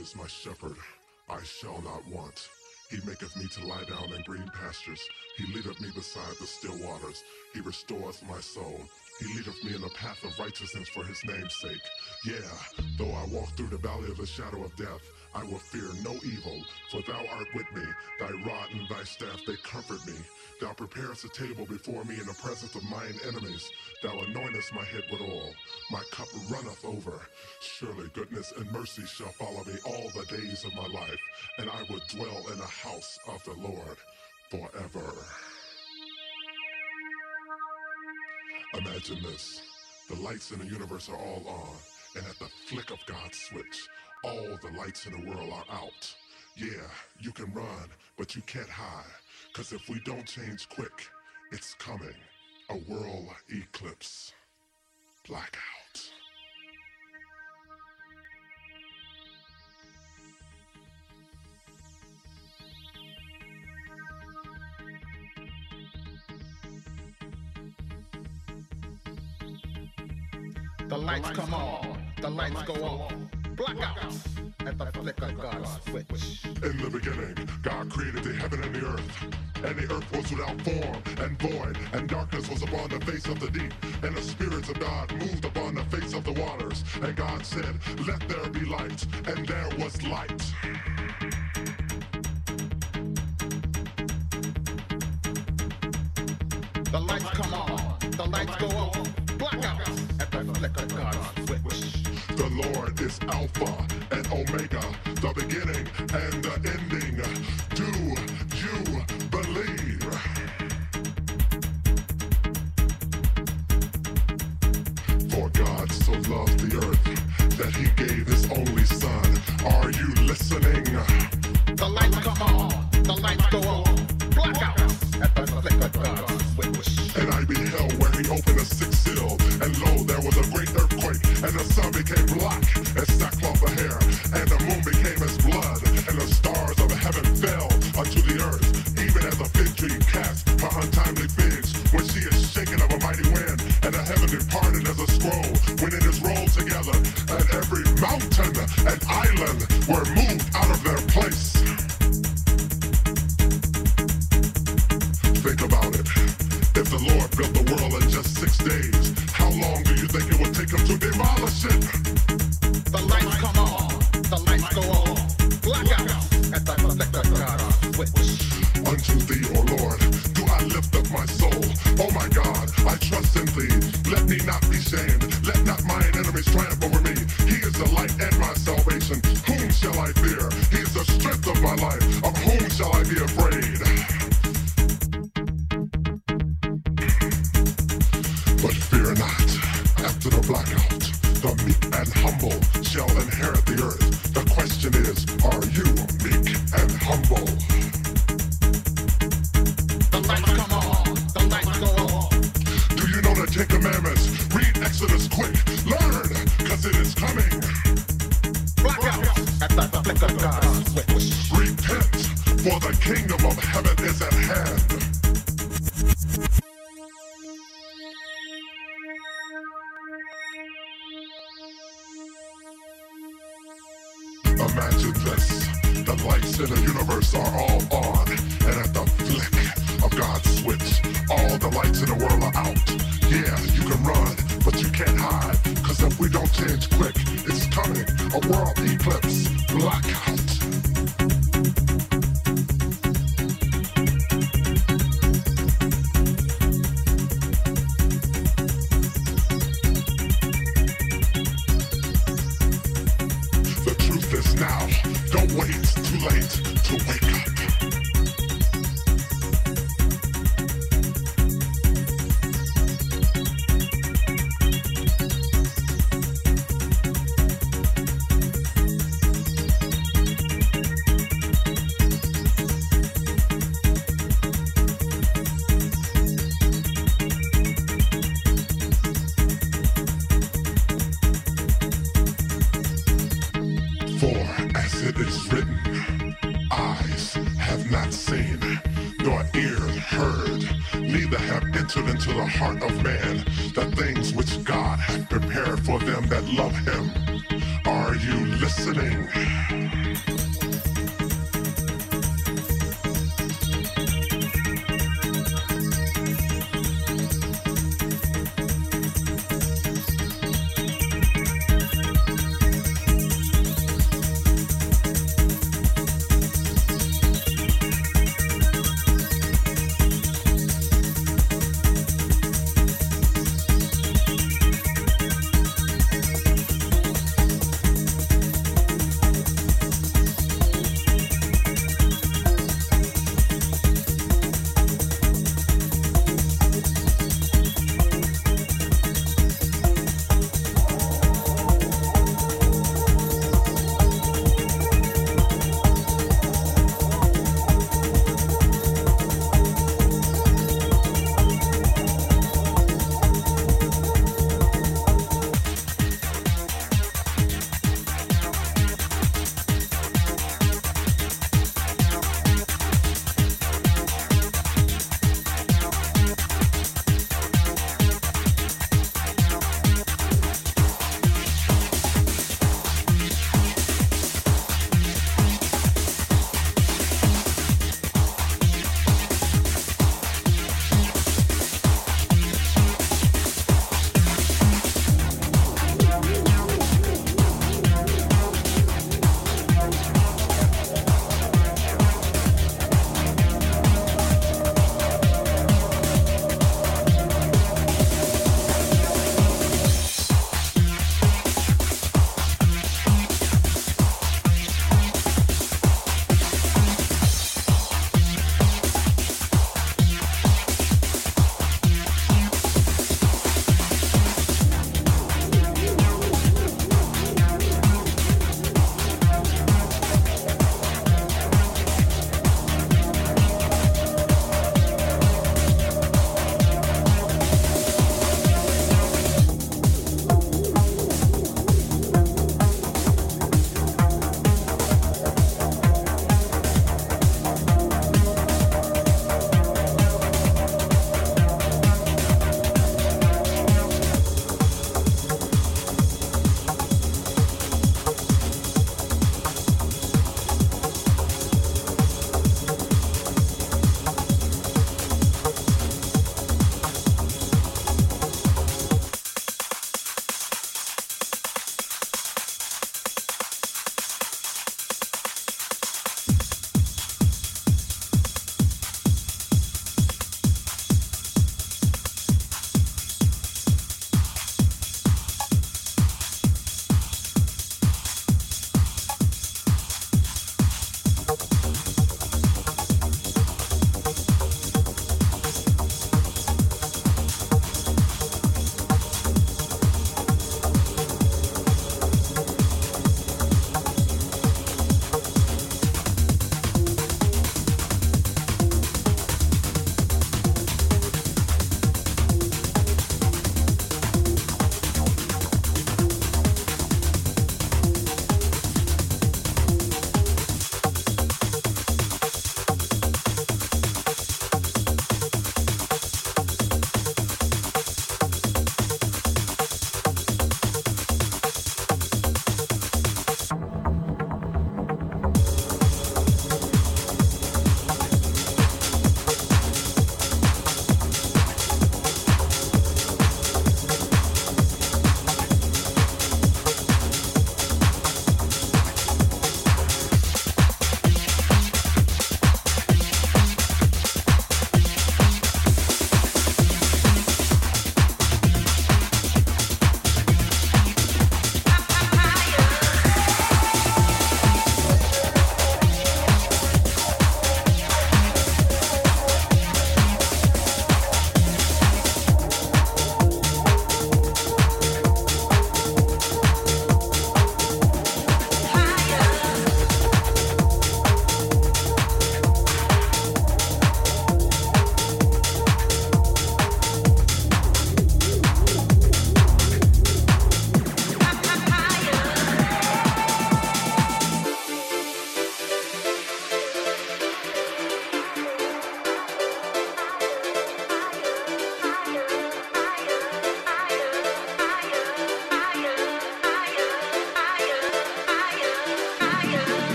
Is my shepherd, I shall not want. He maketh me to lie down in green pastures. He leadeth me beside the still waters. He restoreth my soul. He leadeth me in the path of righteousness for his name's sake. Yeah, though I walk through the valley of the shadow of death, I will fear no evil, for thou art with me. Thy rod and thy staff, they comfort me. Thou preparest a table before me in the presence of mine enemies. Thou anointest my head with oil. My cup runneth over. Surely goodness and mercy shall follow me all the days of my life, and I will dwell in the house of the Lord forever. Imagine this. The lights in the universe are all on, and at the flick of God's switch, all the lights in the world are out. Yeah, you can run, but you can't hide. Cause if we don't change quick, it's coming. A world eclipse. Blackout. The lights come on, the lights go off. Blackout at the flick of God's switch. In the beginning, God created the heaven and the earth. And the earth was without form and void, and darkness was upon the face of the deep. And the spirits of God moved upon the face of the waters. And God said, Let there be light. And there was light. The lights come on, the lights go off. Is Alpha and Omega, the beginning and the ending.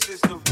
this is the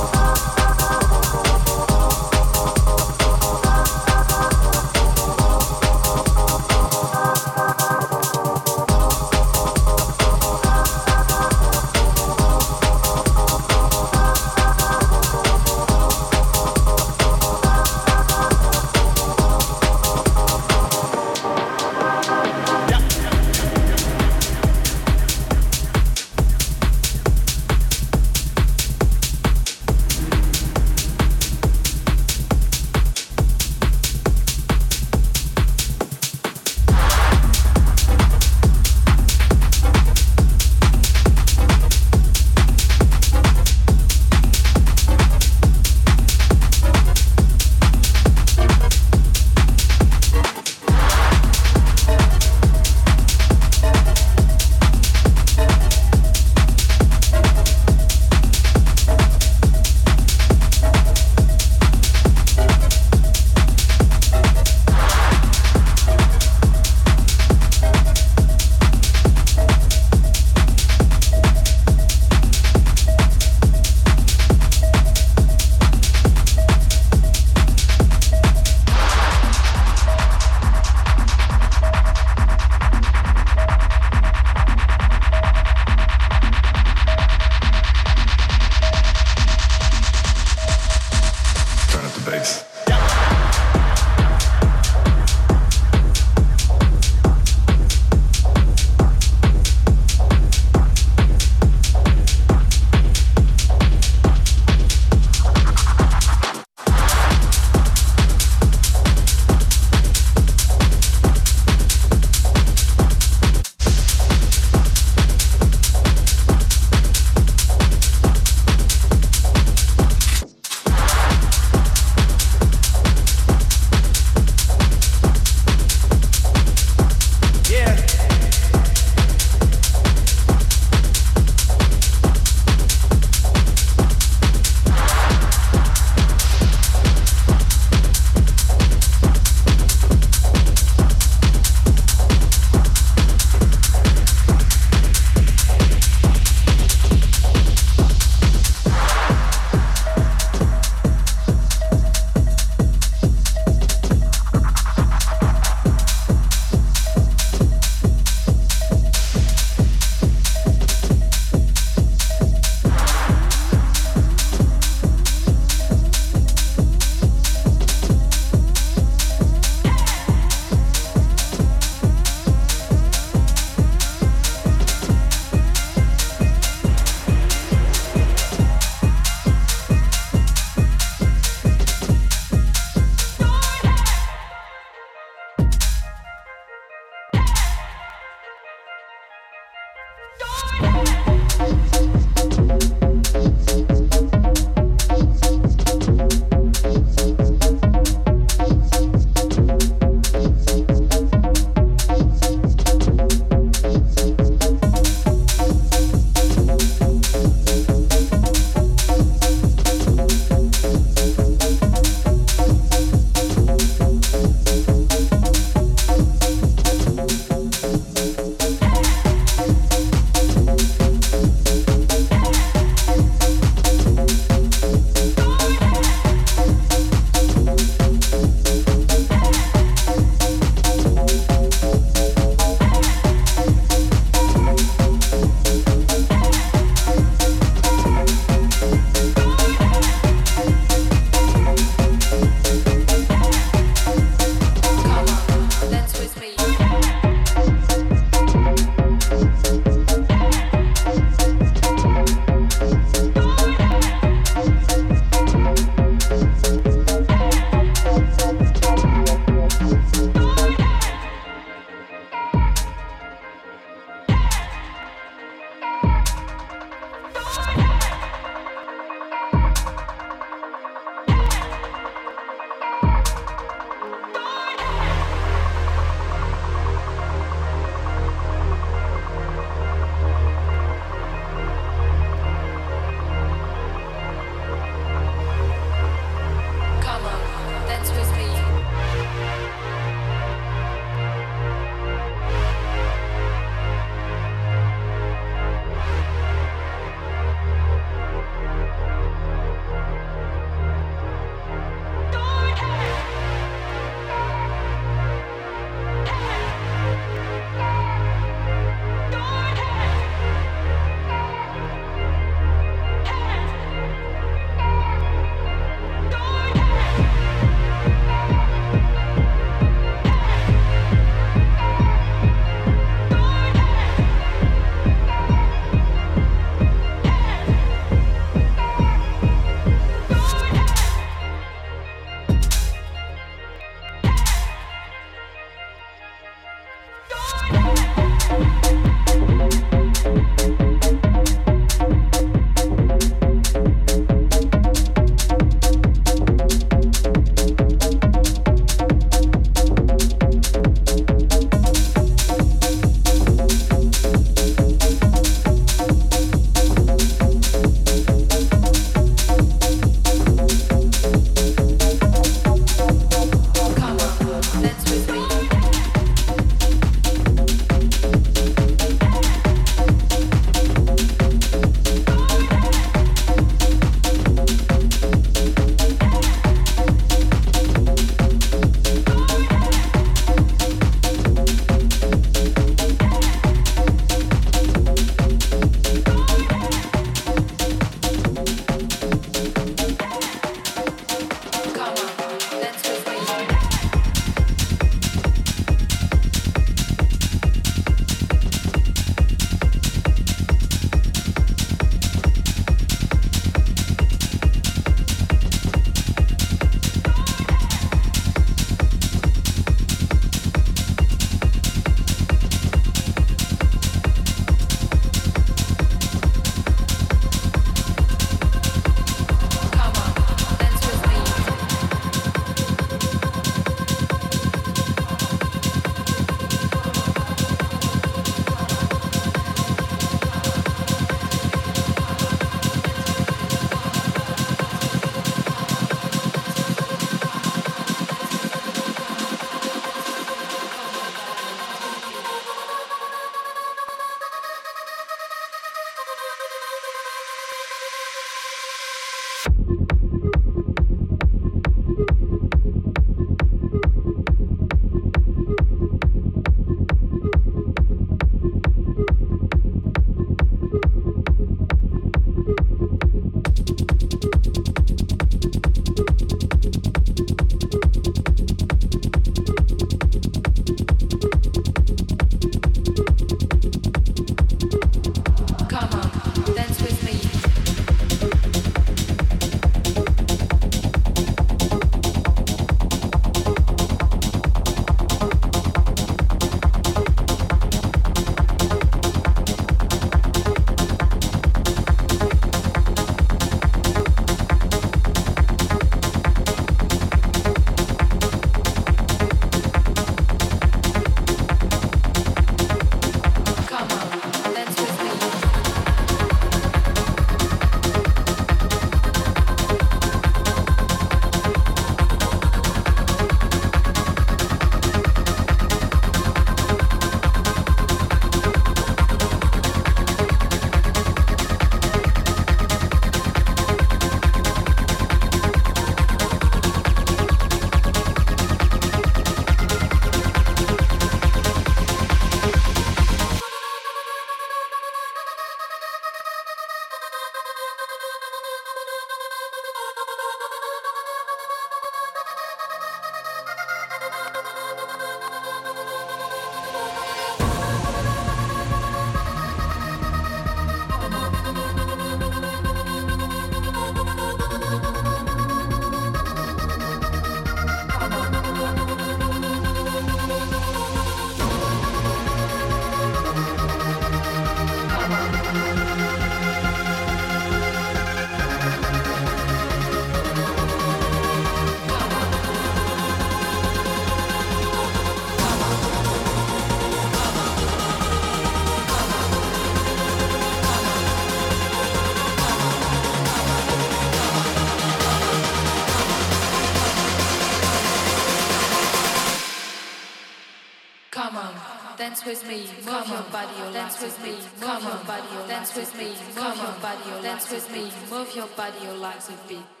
dance with me, move your body, dance with me, move your body, dance with me, move your body, your legs with beat.